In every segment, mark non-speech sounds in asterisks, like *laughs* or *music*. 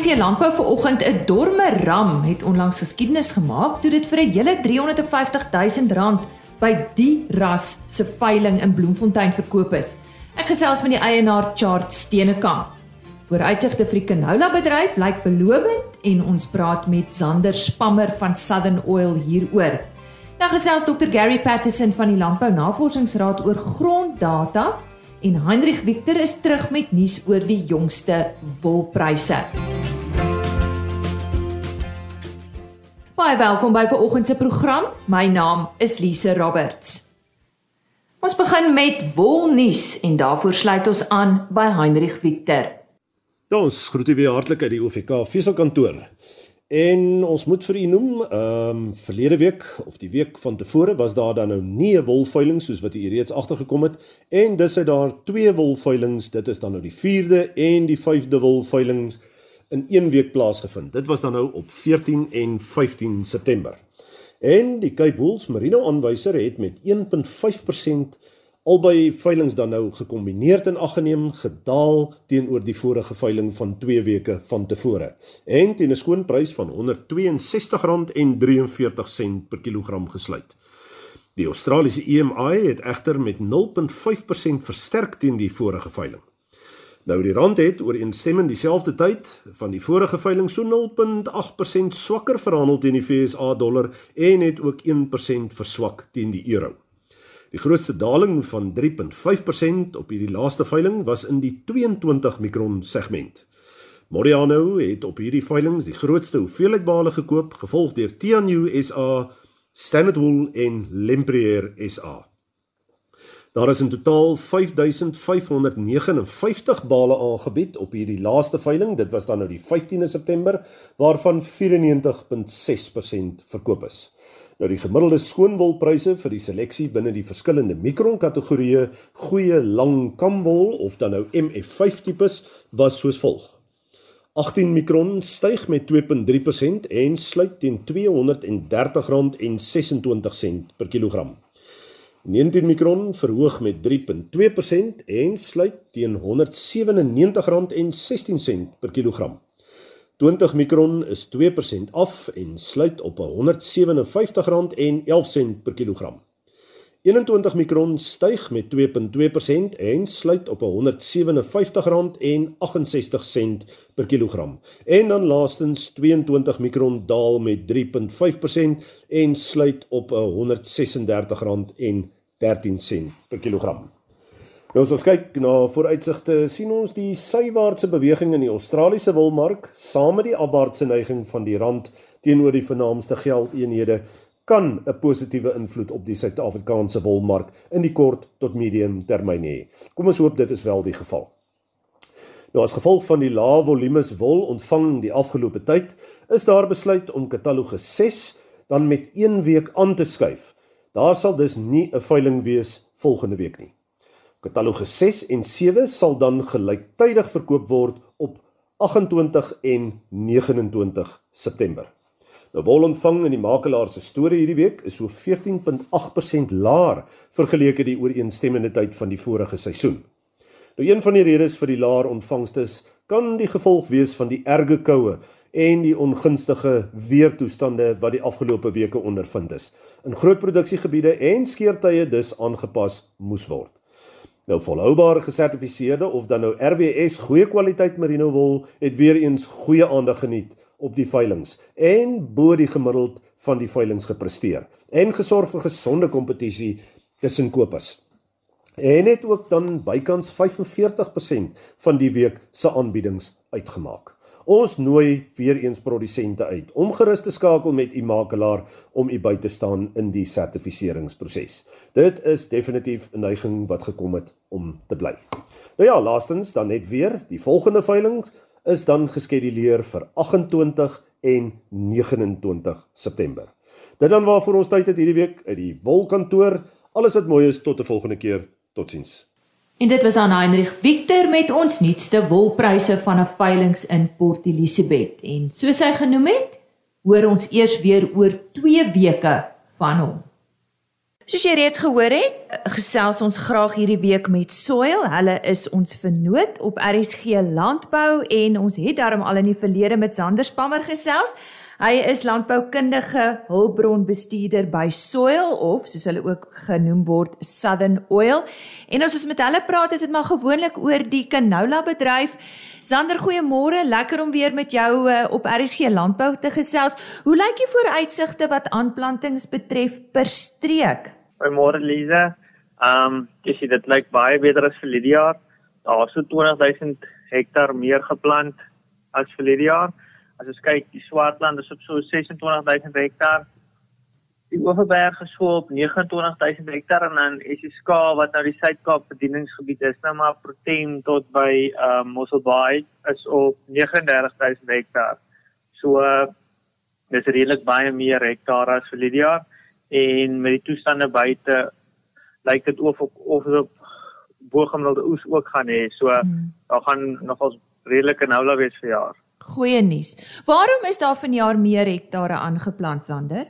RC Landbou vanoggend 'n dorme ram het onlangs geskiedenis gemaak toe dit vir 'n hele 350 000 rand by die ras se veiling in Bloemfontein verkoop is. Ek gesels met die eienaar Chart Steenekamp. Vooruitsigte vir die canola bedryf lyk belovend en ons praat met Zander Spammer van Southern Oil hieroor. Dan gesels Dr Gary Patterson van die Landbou Navorsingsraad oor gronddata en Heinrich Victor is terug met nuus oor die jongste wolpryse. Baie welkom by vanoggend se program. My naam is Lise Roberts. Ons begin met wolnuus en daarvoor sluit ons aan by Heinrich Victor. Ja, ons groet u weer hartlik uit die OVK Veselkantoor. En ons moet vir u noem, ehm um, verlede week of die week van tevore was daar dan nou nie 'n wolveiling soos wat u reeds agtergekom het en dis uit daar twee wolveilings, dit is dan nou die 4de en die 5de wolveilings in een week plaasgevind. Dit was dan nou op 14 en 15 September. En die Cape Bulls Merino aanwyser het met 1.5% albei veilinge dan nou gekombineerd en aggeneem gedaal teenoor die vorige veiling van 2 weke van tevore en teen 'n skoonprys van R162.43 per kilogram gesluit. Die Australiese EMI het egter met 0.5% versterk teen die vorige veiling. Nou die rand het ooreenstemmend dieselfde tyd van die vorige veiling so 0.8% swakker verhandel teen die FSA dollar en het ook 1% verswak teen die euro. Die grootste daling van 3.5% op hierdie laaste veiling was in die 22 mikron segment. Moriano het op hierdie veiling die grootste hoeveelheid bale gekoop, gevolg deur Tianyu SA, Standard Wool en Lempriere SA. Daar is in totaal 5559 bale aangebied op hierdie laaste veiling. Dit was dan nou die 15de September waarvan 94.6% verkoop is. Nou die gemiddelde skoonwolpryse vir die seleksie binne die verskillende mikron kategorieë goeie lang kamwol of dan nou MF5 tipes was soos volg. 18 mikron styg met 2.3% en sluit teen R230.26 per kilogram. 19 mikron verhoog met 3.2% en sluit teen R197.16 per kilogram. 20 mikron is 2% af en sluit op R157.11 per kilogram. 21 mikron styg met 2.2% en sluit op R157.68 per kilogram. En dan laastens 22 mikron daal met 3.5% en sluit op R136.13 per kilogram. Nou as ons kyk na vooruitsigte, sien ons die sywaartse beweging in die Australiese wolmark saam met die afwaartse neiging van die rand teenoor die vernaamste geldeenhede kan 'n positiewe invloed op die Suid-Afrikaanse wolmark in die kort tot medium termyn hê. Kom ons hoop dit is wel die geval. Nou as gevolg van die lae volumes wol ontvang die afgelope tyd, is daar besluit om katalogus 6 dan met 1 week aan te skuif. Daar sal dus nie 'n veiling wees volgende week nie. Katalogus 6 en 7 sal dan gelyktydig verkoop word op 28 en 29 September. Nou wol ontvang in die makelaar se storie hierdie week is so 14.8% laer vergeleke die ooreenstemmende tyd van die vorige seisoen. Nou een van die redes vir die laer ontvangste kan die gevolg wees van die erge koue en die ongunstige weertoestande wat die afgelope weke ondervind is. In groot produksiegebiede en skeertye dus aangepas moes word. Nou volhoubaar gesertifiseerde of dan nou RWS goeie kwaliteit merino wol het weer eens goeie aandag geniet op die veilinge en bo die gemiddeld van die veilinge gepresteer en gesorg vir gesonde kompetisie tussen kopers. En het ook dan bykans 45% van die week se aanbiedings uitgemaak. Ons nooi weer eens produsente uit om gerus te skakel met u makelaar om u by te staan in die sertifiseringsproses. Dit is definitief 'n neiging wat gekom het om te bly. Nou ja, laastens dan net weer, die volgende veiling is dan geskeduleer vir 28 en 29 September. Dit dan waarvoor ons tyd het hierdie week uit die wolkantoor. Alles wat mooi is tot 'n volgende keer. Totsiens. En dit was aan Heinrich Victor met ons nuutste wolpryse van 'n veiling in Port Elizabeth. En soos hy genoem het, hoor ons eers weer oor 2 weke van hom. Soos jy reeds gehoor het, gesels ons graag hierdie week met Soil. Hulle is ons vennoot op RSG Landbou en ons het daarom al in die verlede met Sander Spammer gesels. Hy is landboukundige hulpbronbestuurder by Soil of soos hulle ook genoem word Southern Oil. En as ons met hulle praat, is dit maar gewoonlik oor die canola bedryf. Sander, goeiemôre. Lekker om weer met jou uh, op RSG Landbou te gesels. Hoe lyk die vooruitsigte wat aanplantings betref per streek? Goeiemôre Lize. Ehm um, jy sien dit lyk baie beter as die jaar. Daar is so 20000 hektaar meer geplant as die jaar. As ons kyk, die Swartland is op so 26000 hektaar. Die Oeverberg is so op 29000 hektaar en dan skaal wat nou die Suid-Kaap bedieningsgebied is, nou maar Protein tot by ehm um, Mossel Bay is op 39000 hektaar. So uh, dis redelik baie meer hektaar as vir die jaar en met die toestande buite lyk dit of of of op bogemiddelde oes ook gaan hê. So hmm. daar gaan nogals redelike noula wees vir jaar. Goeie nuus. Waarom is daar vanjaar meer hektare aangeplant Sander?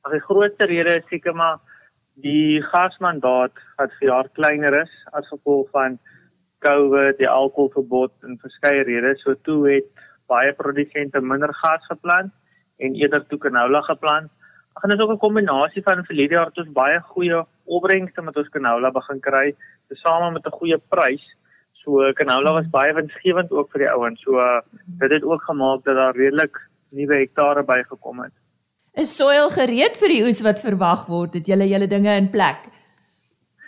Ag die grootste rede is seker maar die gasmandaat wat vir jaar kleiner is as gevolg van COVID, die alkoholverbod en verskeie redes. So toe het baie produsente minder gas geplant en eerder toe canola geplant. Ag en dit is ook 'n kombinasie van verlede jaar het ons baie goeie opbrengste met ons canola begin kry, tesame met 'n goeie prys. So canola was baie winsgewend ook vir die ouens. So dit het ook gemaak dat daar redelik nuwe hektare bygekom het. Is soil gereed vir die oes wat verwag word? Het julle julle dinge in plek?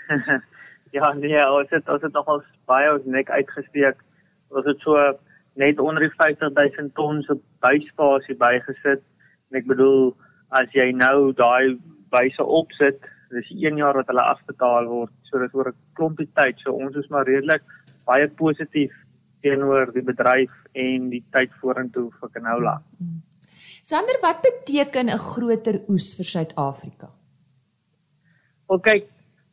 *laughs* ja, nee, ons het ons het nogals baie ons nek uitgesteek. Ons het so net onder die 50000 ton se byspasie bygesit. En ek bedoel as jy nou daai wyse opsit, dis 1 jaar wat hulle afbetaal word, so dis oor 'n klompie tyd. So ons is maar redelik baie positief teenoor die bedryf en die tyd vorentoe vir canola. Sander, wat beteken 'n groter oes vir Suid-Afrika? OK,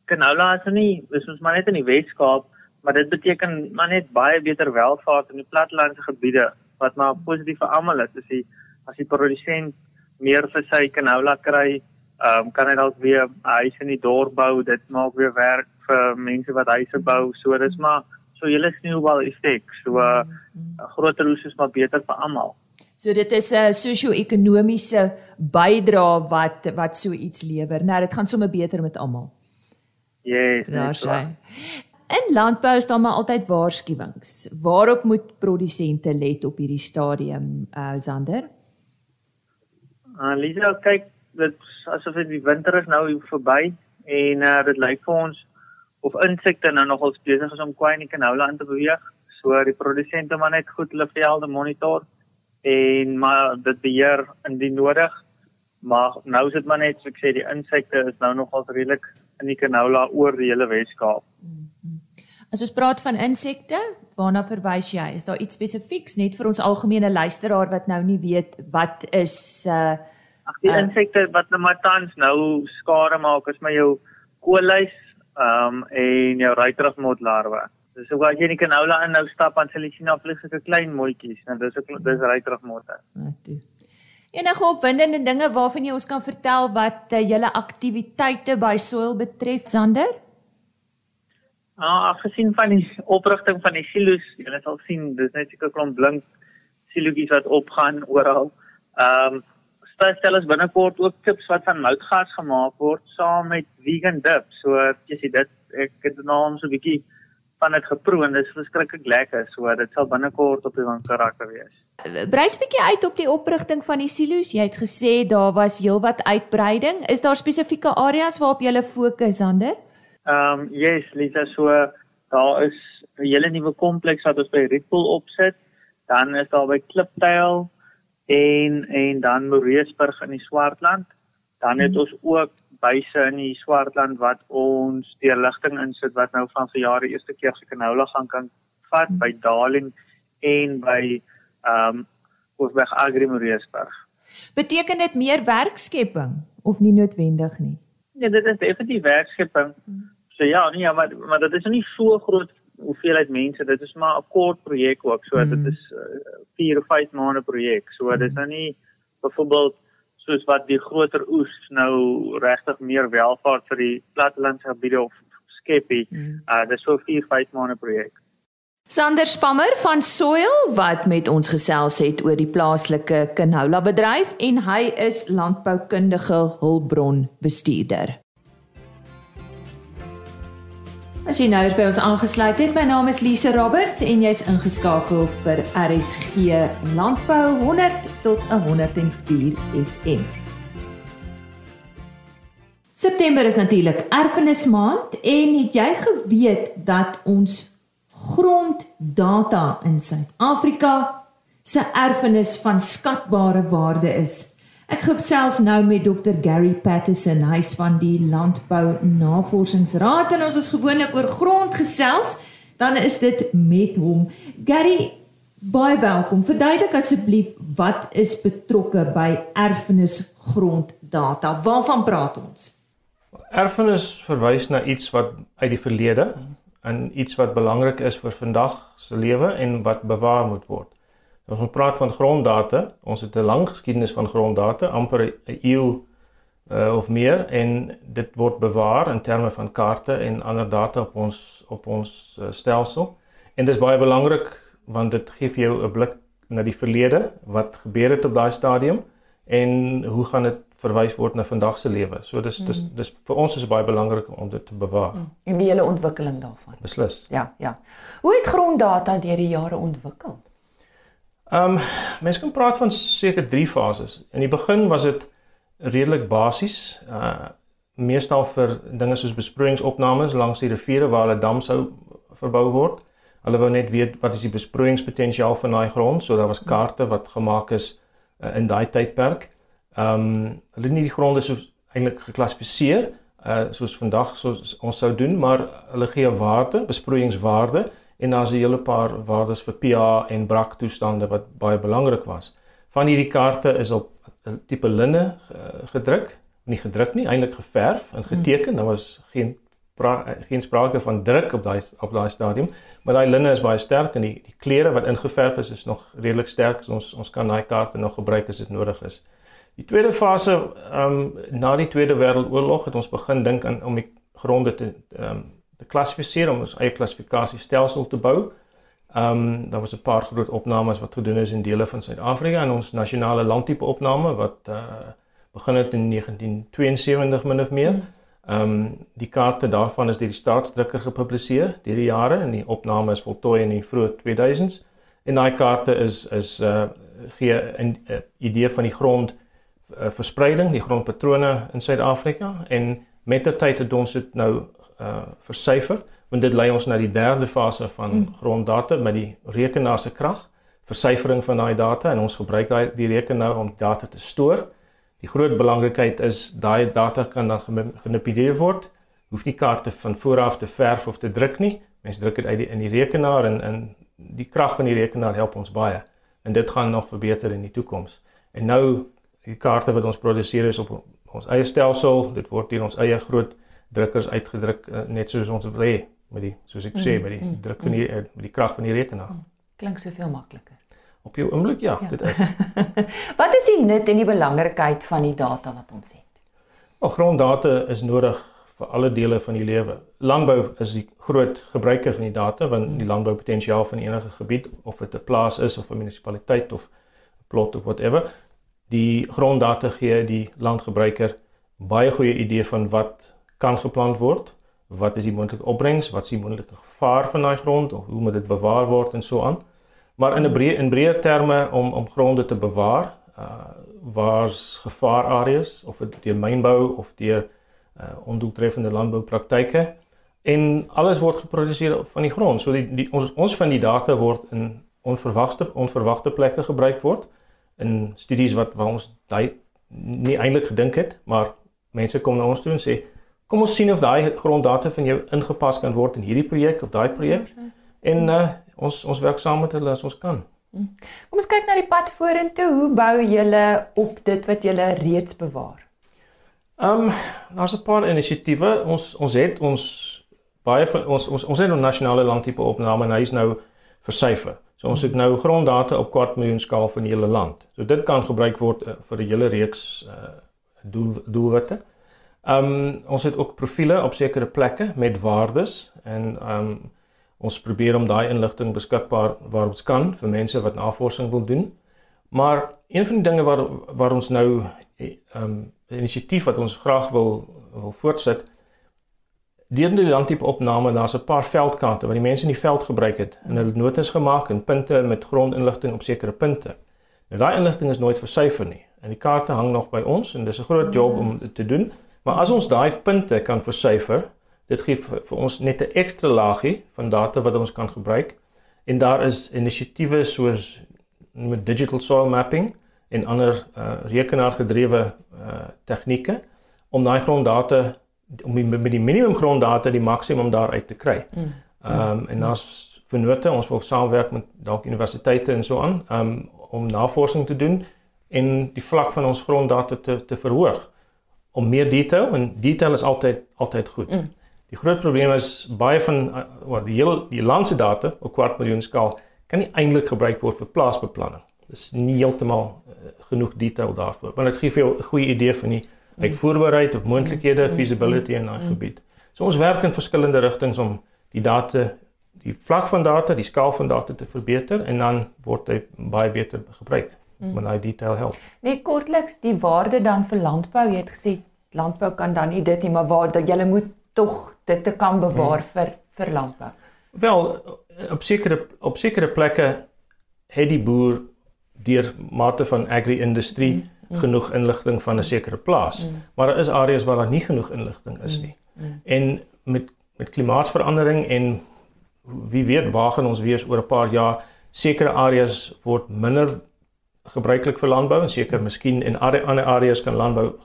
canola is nie, dis ons maar net in die Wes-Kaap, maar dit beteken maar net baie beter welvaart in die plattelandse gebiede wat maar positief vir almal is. As die as die produsent meer vir sy canola kry. Ehm um, kan hy dalk weer huis in die dorp bou. Dit maak weer werk vir mense wat huise bou. So dis maar so julle sneeubal effek. So 'n uh, groter hoes is maar beter vir almal. So dit is 'n sosio-ekonomiese bydrae wat wat so iets lewer. Nou dit gaan sommer beter met almal. Yes, daar sê. In landbou is daar maar altyd waarskuwings. Waarop moet produsente let op hierdie stadium, uh Zander? Uh, Lisa, kyk, dit asof dit die winter is nou verby en uh, dit lyk vir ons of insekte nou nogal besig is om kwai in die canola in te beweeg. So die produsente maar net goed hulle velde monitor en maar dit beheer indien nodig. Maar nou is dit maar net so ek sê die insekte is nou nogal redelik in die canola oor die hele Weskaap. As ons praat van insekte, waarna verwys jy? Is daar iets spesifieks net vir ons algemene luisteraar wat nou nie weet wat is uh Ag die uh, insekte wat nou maar tans nou skade maak is maar jou koolluis um en jou ruiterigmotlarwe. Dis so as jy nie canola in nou stap aan sal jy sien af sulke klein moetjies. Nou dis ook dis ruiterigmotte. Natu. Enige opwindende dinge waarvan jy ons kan vertel wat uh, julle aktiwiteite by Soil betref, Sander? Ah, afgesien van die oprigting van die silo's, julle sal sien dis net seker klomp blink silootjies wat opgaan oral. Ehm um, stel ons binnekort ook chips wat van moutgas gemaak word saam met vegan dip. So jy sien dit ek het nou so 'n bietjie van dit geproe en dit is verskriklik lekker. So dit sal binnekort op die karakter wees. Brys bietjie uit op die oprigting van die silo's. Jy het gesê daar was heelwat uitbreiding. Is daar spesifieke areas waarop jy fokus ander? Ehm um, yes, Lisa, so daar is 'n hele nuwe kompleks wat ons by Ripple opsit. Dan is daar by Kliptail en en dan Moreesburg in die Swartland. Dan het ons ook byse in die Swartland wat ons deurligting insit wat nou van verjaar die eerste keer se canola gaan kan vat by Darling en by ehm um, Hoofweg Agri Moreesburg. Beteken dit meer werkskepping of nie noodwendig nie? Nee, dit is definitief werkskepping. So ja, nee, maar maar dit is nie so groot hoeveelheid mense, dit is maar 'n kort projek ook. So mm. dit is 4 uh, of 5 maande projek. So mm. dit is nou nie byvoorbeeld soos wat die groter oes nou regtig meer welvaart vir die plattelandsgebiede of skep het. Mm. Uh dis so 4, 5 maande projek. Sander Spammer van Soil wat met ons gesels het oor die plaaslike canola bedryf en hy is landboukundige hulpbron bestuurder. As jy nou by ons aangesluit het, my naam is Lise Roberts en jy's ingeskakel vir RSG Landbou 100 tot 104 FM. September is natuurlik erfenismaand en het jy geweet dat ons gronddata in Suid-Afrika se erfenis van skatbare waarde is? Ek gesels nou met Dr Gary Patterson, hy's van die Landbou Navorsingsraad en ons is gewoonlik oor grond gesels, dan is dit met hom. Gary, baie welkom. Verduidelik asseblief wat is betrokke by erfenis gronddata? Waarvan praat ons? Erfenis verwys na iets wat uit die verlede en iets wat belangrik is vir vandag se lewe en wat bewaar moet word. As ons praat van gronddata, ons het 'n lang geskiedenis van gronddata, amper 'n eeu uh, of meer en dit word bewaar in terme van kaarte en ander data op ons op ons uh, stelsel. En dit is baie belangrik want dit gee vir jou 'n blik na die verlede, wat gebeur het op daai stadium en hoe gaan dit verwys word na vandag se lewe. So dis dis mm. dis vir ons is baie belangrik om dit te bewaar. Mm. En die hele ontwikkeling daarvan. Beslis. Ja, ja. Hoe het gronddata deur die jare ontwikkel? Ehm um, mense kan praat van seker 3 fases. In die begin was dit redelik basies, uh meestal vir dinge soos besproeiingsopnames langs die riviere waar hulle dam sou verbou word. Hulle wou net weet wat is die besproeiingspotensiaal van daai grond, so daar was kaarte wat gemaak is uh, in daai tydperk. Ehm um, hulle het nie die gronde so eintlik geklassifiseer uh soos vandag soos ons sou doen, maar hulle gee 'n waarde, besproeiingswaarde en daar's 'n hele paar waardes vir pH en brak toestande wat baie belangrik was. Van hierdie kaarte is op 'n tipe linne uh, gedruk, nie gedruk nie, eintlik geverf en geteken. Daar was geen geen sprake van druk op daai op daai stadium, maar daai linne is baie sterk en die die kleure wat ingeverf is is nog redelik sterk. So ons ons kan daai kaarte nog gebruik as dit nodig is. Die tweede fase, ehm um, na die Tweede Wêreldoorlog het ons begin dink aan om die gronde te ehm um, te klassifiseer om ons eie klassifikasiestelsel te bou. Ehm um, daar was 'n paar groot opnames wat gedoen is in dele van Suid-Afrika en ons nasionale landtipe opname wat uh begin het in 1972 min of meer. Ehm um, die kaarte daarvan is deur die staatsdrukker gepubliseer deur die jare en die opname is voltooi in die vroeë 2000s. En daai kaarte is is uh gee 'n uh, idee van die grond uh, verspreiding, die grondpatrone in Suid-Afrika en met die tyd het ons dit nou uh versyfer want dit lei ons na die derde fase van hmm. gronddata met die rekenaar se krag versyfering van daai data en ons gebruik daai die rekenaar om data te stoor. Die groot belangrikheid is daai data kan dan gemanipuleer word. Hoef nie kaarte van vooraf te verf of te druk nie. Mens druk dit uit die, in die rekenaar en in die krag van die rekenaar help ons baie. En dit gaan nog verbeter in die toekoms. En nou die kaarte wat ons produseer is op ons eie stelsel, dit word deur ons eie groot drukkers uitgedruk uh, net soos ons wil hê met die soos ek mm, sê met die mm, druk van die uh, met die krag van die rekenaar. Mm, klink soveel makliker. Op jou oomblik ja, ja, dit is. *laughs* wat is die nut en die belangrikheid van die data wat ons het? Al gronddata is nodig vir alle dele van die lewe. Landbou is die groot gebruiker van die data want mm. die landboupotensiaal van enige gebied of dit 'n plaas is of 'n munisipaliteit of 'n plot of whatever, die gronddata gee die landgebruiker baie goeie idee van wat kan geplant word. Wat is die moontlike opbrengs? Wat is die moontlike gevaar van daai grond of hoe moet dit bewaar word en so aan? Maar in 'n breë in breë terme om om gronde te bewaar, uh waar's gevaarareas of dit deur mynbou of deur uh ondoeltreffende landboupraktyke en alles word geproduseer van die grond. So die, die ons ons van die data word in onverwagte onverwagte plekke gebruik word in studies wat waar ons daai nie eintlik gedink het, maar mense kom na ons toe en sê Kom ons sien of daai gronddata van jou ingepas kan word in hierdie projek of daai projek. En uh, ons ons werk saam met hulle as ons kan. Hm. Kom ons kyk na die pad vorentoe. Hoe bou julle op dit wat julle reeds bewaar? Ehm um, daar's 'n paar inisiatiewe. Ons ons het ons baie van ons ons ons het 'n nasionale landtipe opname en hy is nou versyfer. So ons het nou gronddata op kwart miljoen skaal van die hele land. So dit kan gebruik word uh, vir 'n hele reeks uh doel doelwitte. Ehm um, ons het ook profile op sekere plekke met waardes en ehm um, ons probeer om daai inligting beskikbaar waar ons kan vir mense wat navorsing wil doen. Maar een van die dinge waar waar ons nou ehm um, inisiatief wat ons graag wil wil voortsit deur die landtipe opname daar's 'n paar veldkante wat die mense in die veld gebruik het en hulle notas gemaak en punte met grondinligting op sekere punte. Nou daai inligting is nooit versyfer nie en die kaarte hang nog by ons en dis 'n groot job om te doen. Maar as ons daai punte kan versyfer, dit gee vir, vir ons net 'n ekstra laagie van data wat ons kan gebruik. En daar is inisiatiewe soos met digital soil mapping en ander uh, rekenaargedrewe uh, tegnieke om daai gronddata om die, met die minimum gronddata die maksimum daaruit te kry. Mm. Ehm um, en daar's vennote ons wil saamwerk met dalk universiteite en so aan um, om navorsing te doen en die vlak van ons gronddata te te verhoog om meer detail en detail is altyd altyd goed. Mm. Die groot probleem is baie van wat die hele die landse data op kwart miljoen skaal kan nie eintlik gebruik word vir plaasbeplanning. Dis nie heeltemal uh, genoeg detail daarvoor. Maar dit gee vir jou 'n goeie idee van die uitvoerbaarheid of moontlikhede, mm. feasibility in daai mm. gebied. So ons werk in verskillende rigtings om die data, die vlak van data, die skaal van data te verbeter en dan word hy baie beter gebruik mm. met daai detail help. Net kortliks die waarde dan vir landbou, jy het gesê landbou kan dan nie dit nie, maar waar dat jy moet tog dit te kan bewaar mm. vir vir landbou. Wel op sekere op sekere plekke het die boer deur mate van agri-industrie mm mm. genoeg inligting van 'n sekere plaas. Mm. Maar daar is areas waar daar nie genoeg inligting is mm. nie. Mm. En met met klimaatsverandering en wie weet waar gaan ons wees oor 'n paar jaar sekere areas word minder gebruiklik vir landbou en seker miskien in ander areas kan landbou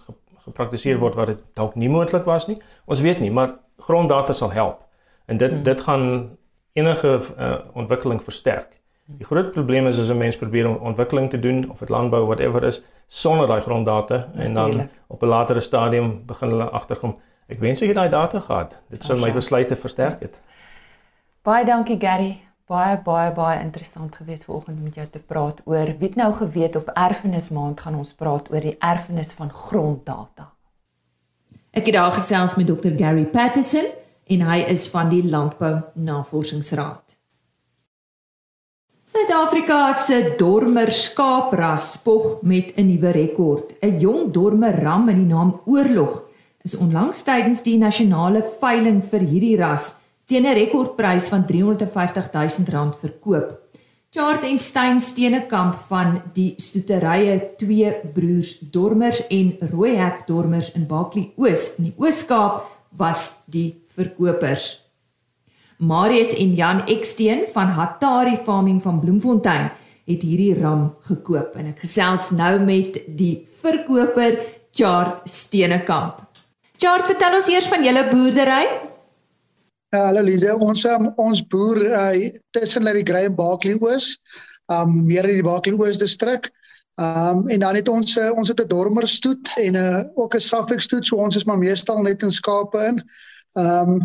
gepraktiseer word wat dit dalk nie moontlik was nie. Ons weet nie, maar gronddata sal help. En dit mm. dit gaan enige uh, ontwikkeling versterk. Die groot probleem is as 'n mens probeer om ontwikkeling te doen of dit landbou whatever is sonder daai gronddata en dan op 'n latere stadium begin hulle agterkom. Ek wens ek het daai data gehad. Dit sou my besluite versterk het. Baie dankie Gary. Baie baie baie interessant geweest vanoggend met jou te praat oor wie nou geweet op erfenismaand gaan ons praat oor die erfenis van gronddata. Ek het daar gesels met Dr Gary Patterson en hy is van die Landbou Navorsingsraad. Suid-Afrika se dormer skaapras spog met 'n nuwe rekord. 'n Jong dormer ram met die naam Oorlog is onlangs tydens die nasionale veiling vir hierdie ras teen 'n rekordprys van R350 000 verkoop. Chart en Stein Steenekamp van die stoeterye Twee Broers Dormers en Rooihek Dormers in Baklie Oos in die Oos-Kaap was die verkopers. Marius en Jan Eksteen van Hatari Farming van Bloemfontein het hierdie ram gekoop en ek gesels nou met die verkoper Chart Steenekamp. Chart, vertel ons eers van julle boerdery. Ja, hallo Lize, ons um, ons boer uh, tussen Larry Gray en Barkley Oos, um meer in die Barkley Oos distrik. Um en dan het ons uh, ons het 'n dormer stoet en 'n uh, ook 'n Suffolk stoet, so ons is maar meestal net in skape in. Um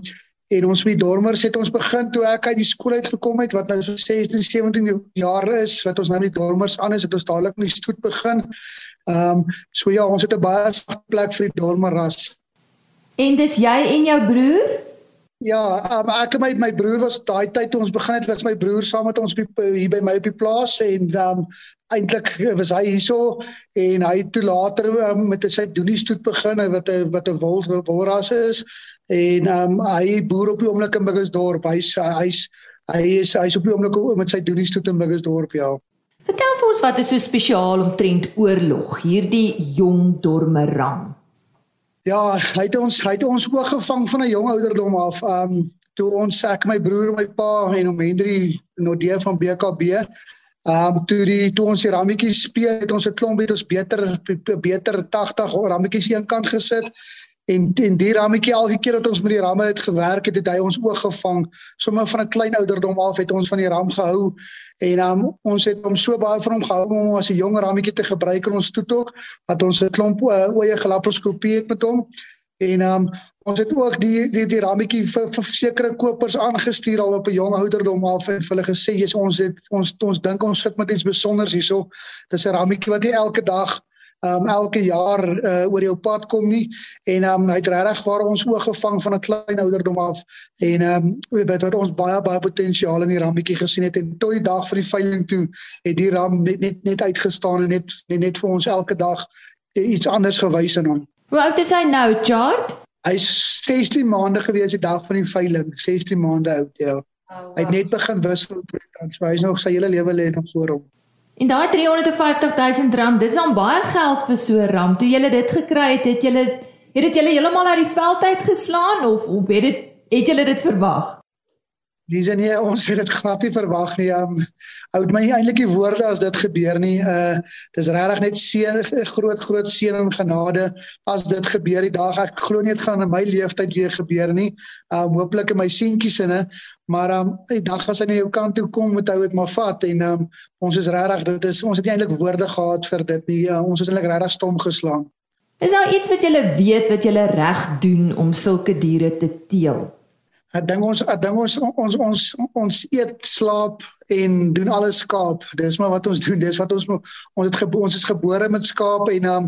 en ons met dormers het ons begin toe ek uit die skool uit gekom het wat nou so 16 17 jaar is wat ons nou met dormers aan is het ons dadelik met die stoet begin. Ehm um, so ja, ons het 'n baie sagte plek vir die dormer ras. En dis jy en jou broer? Ja, um, ek en my my broer was daai tyd toe ons begin het was my broer saam met ons hier by my op die plaas en ehm um, eintlik was hy hierso en hy toe later um, met sy doenie stoet begin wat 'n wat 'n wol wolrasse is en um, hy boer op die oomblik in Buggersdorp. Hy's hy's hy is hy's op die oomblik met sy doenies toe in Buggersdorp, ja. Vertel vir ons wat is so spesiaal omtrent oorlog, hierdie jong dormerang. Ja, hy het ons hy het ons oog gevang van 'n jong ouderdom af. Um toe ons ek my broer en my pa en hom Hendrie Nodee van BKB Um toe die toe ons die rammetjies speel het ons 'n klomp het ons beter beter 80 rammetjies eenkant gesit En en die rammetjie elke keer dat ons met die ramme het gewerk het, het hy ons oog gevang. Sommige van 'n klein ouderdom af het ons van die ram gehou en um, ons het hom so baie van hom gehou om hom as 'n jong rammetjie te gebruik in ons toetok wat ons 'n klomp uh, oeye gelaproskopie het met hom. En um ons het ook die die die rammetjie vir vir sekere kopers aangestuur al op 'n jong ouderdom af en hulle gesê jy's ons het ons ons dink ons sit met iets spesiaals hierso. Dis 'n rammetjie wat nie elke dag um elke jaar uh, oor jou pad kom nie en um hy het regtig waar ons oog gevang van 'n klein ouderdom af en um weet wat ons baie baie potensiaal in die rammetjie gesien het en tot die dag van die veiling toe het die ram net net, net uitgestaan en net, net vir ons elke dag iets anders gewys in hom. Hoe oud is hy nou, Chart? Hy's 16 maande gewees die dag van die veiling, 16 maande oud, ja. Oh, wow. Hy het net begin wissel met dan, so hy's nog sy hele lewe lê nog voor hom. En daai 350 000 rand, dis dan baie geld vir so 'n ram. Toe jy dit gekry het, het jy het dit julle heeltemal uit die veld uit geslaan of of het dit het julle dit verwag? Dis nie ons het dit glad nie verwag nie. Um ou my eintlik die woorde as dit gebeur nie. Uh dis regtig net seën groot groot seën en genade as dit gebeur die dag. Ek glo nie dit gaan in my lewenstyd weer gebeur nie. Um hooplik in my seentjies sinne, maar um die dag as hy na jou kant toe kom, moet hy dit maar vat en um ons is regtig dit is ons het nie eintlik woorde gehad vir dit nie. Uh, ons is eintlik regtig stom geslaan. Is daar iets wat jy weet wat jy reg doen om sulke diere te teel? Ek dink ons ek dink ons ons ons ons eet, slaap en doen alles skaap. Dis maar wat ons doen. Dis wat ons ons het gebo, ons is gebore met skaap en um,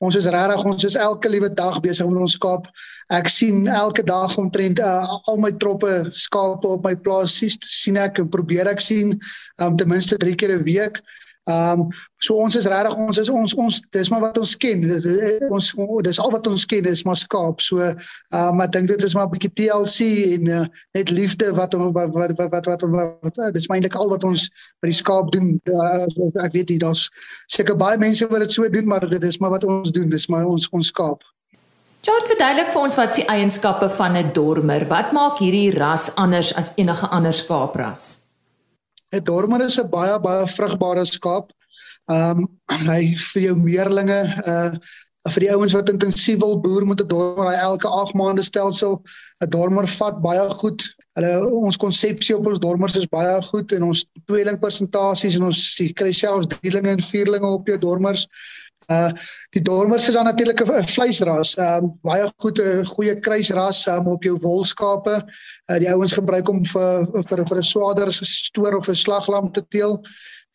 ons is regtig ons is elke liewe dag besig met ons skaap. Ek sien elke dag omtrent uh, al my troppe skape op my plaas sien ek en probeer ek sien um, ten minste 3 keer 'n week. Ehm um, so ons is regtig ons is ons ons dis maar wat ons ken. Dis ons dis al wat ons ken is maar skaap. So ehm um, ek dink dit is maar 'n bietjie TLC en uh, net liefde wat wat wat wat wat, wat, wat, wat, uh, dis eintlik al wat ons by die skaap doen. Uh, ek weet nie daar's seker baie mense wat dit so doen maar dit is maar wat ons doen. Dis maar ons ons skaap. Chart verduidelik vir ons wat se eienskappe van 'n dormer. Wat maak hierdie ras anders as enige ander skaapras? 'n Dormer is 'n baie baie vrugbare skaap. Ehm um, hy vir jou meerlinge uh vir die ouens wat intensief wil boer met 'n dormer, hy elke 8 maande stelsel 'n dormer vat baie goed. Hulle ons konsepsie op ons dormers is baie goed en ons tweeling persentasies en ons kry selfs drielinge en vierlinge op jou dormers. Uh die dormers is dan natuurlik 'n vleisras, um baie goeie goeie kruisras um, op jou wolskape. Uh die ouens gebruik hom vir vir vir 'n swaarder stoor of 'n slaglam te teel.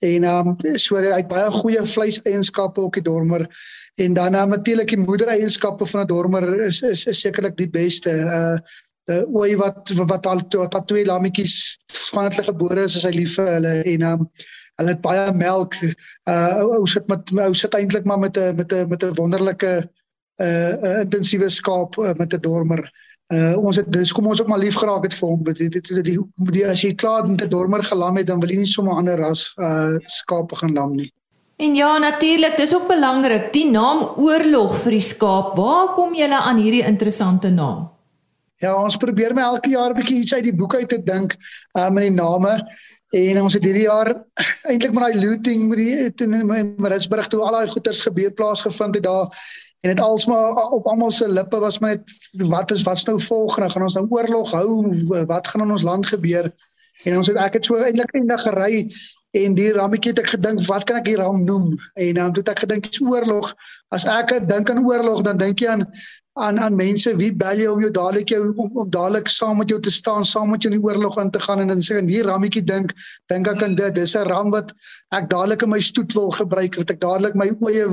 En um so hy het baie goeie vleiseienskappe op die dormer. En dan um, natuurlik die moedereienskappe van 'n dormer is is, is sekerlik die beste. Uh die ooi wat wat al wat al twee lammetjies van hulle gebore is, is hy lief vir hulle en um Hulle het baie melk. Uh ou sit met ou sit eintlik maar met 'n met 'n met 'n wonderlike uh, uh intensiewe skaap uh, met 'n dormer. Uh ons het dis kom ons ook maar lief geraak het vir hom. Dit dit die, die, as jy klaar met 'n dormer gelam het, dan wil jy nie sommer ander ras uh skaape gaan lam nie. En ja, natuurlik, dis ook belangrik. Die naam oorlog vir die skaap. Waar kom julle aan hierdie interessante naam? Ja, ons probeer my elke jaar 'n bietjie iets uit die boek uit te dink um, met die name. En ons het hierdie jaar eintlik met daai looting met die in Maritzburg toe al daai goeders gebeur plaasgevind het daar. En dit alsmaar op almal se lippe was my net wat is wat's nou volgende? Gaan ons nou oorlog hou? Wat gaan in ons land gebeur? En ons het ek het so eintlik eendag gery en die rammetjie het ek gedink wat kan ek hier ram noem? En dan het ek gedink dis oorlog. As ek dink aan oorlog dan dink jy aan aan aan mense wie bel jy om jou dadelik jou om, om dadelik saam met jou te staan, saam met jou in die oorlog in te gaan en dan sê en hier rammetjie dink, dink ek aan dit. Dis 'n ram wat ek dadelik in my stoet wil gebruik, wat ek dadelik my oeye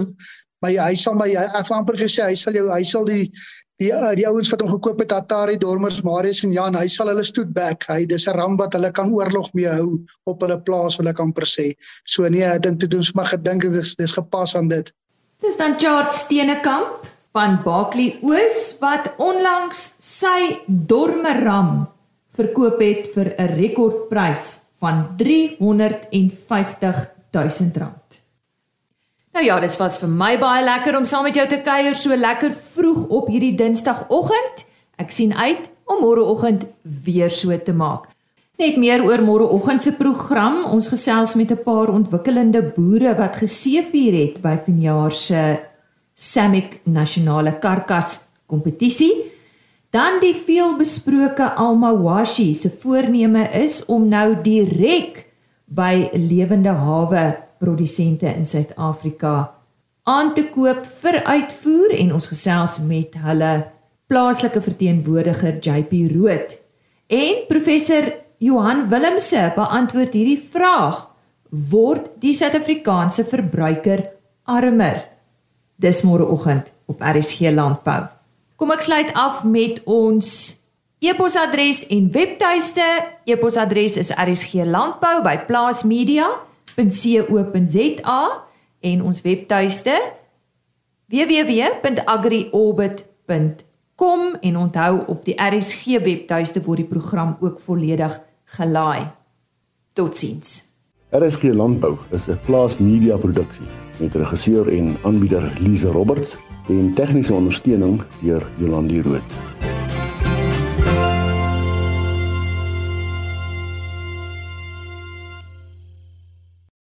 my hy sal my ek wil amper vir sê hy sal jou hy sal die die uh, die ouens wat hom gekoop het Atari Dormers Marius en Jan hy sal hulle stoet back. Hy dis 'n ram wat hulle kan oorlog mee hou op hulle plaas wil ek amper sê. So nee ek dink dit ons maar gedink dit is dis gepas aan dit. Dis dan Charles Steenekamp van Bakli Oos wat onlangs sy dormeram verkoop het vir 'n rekordprys van 350 000 rand. Nou ja, dit was vir my baie lekker om saam met jou te kuier so lekker vroeg op hierdie Dinsdagoggend. Ek sien uit om môreoggend weer so te maak. Net meer oor môreoggend se program. Ons gesels met 'n paar ontwikkelende boere wat geseëvier het by vanjaar se Samick nasionale karkas kompetisie. Dan die veelbesproke Almawashi se voorneme is om nou direk by lewende hawe produsente in Suid-Afrika aan te koop vir uitvoer en ons gesels met hulle plaaslike verteenwoordiger JP Rood. En professor Johan Willemse beantwoord hierdie vraag: Word die Suid-Afrikaanse verbruiker armer? Dis môreoggend op RSG Landbou. Kom ek sluit af met ons e-posadres en webtuiste. E-posadres is rsglandbou@plaasmedia.co.za en ons webtuiste www.agriorbit.com en onthou op die RSG webtuiste word die program ook volledig gelaai. Totsiens. RSG Landbou is 'n plaas media produksie met regisseur en aanbieder Lize Roberts en tegniese ondersteuning deur Jolandi Rooi.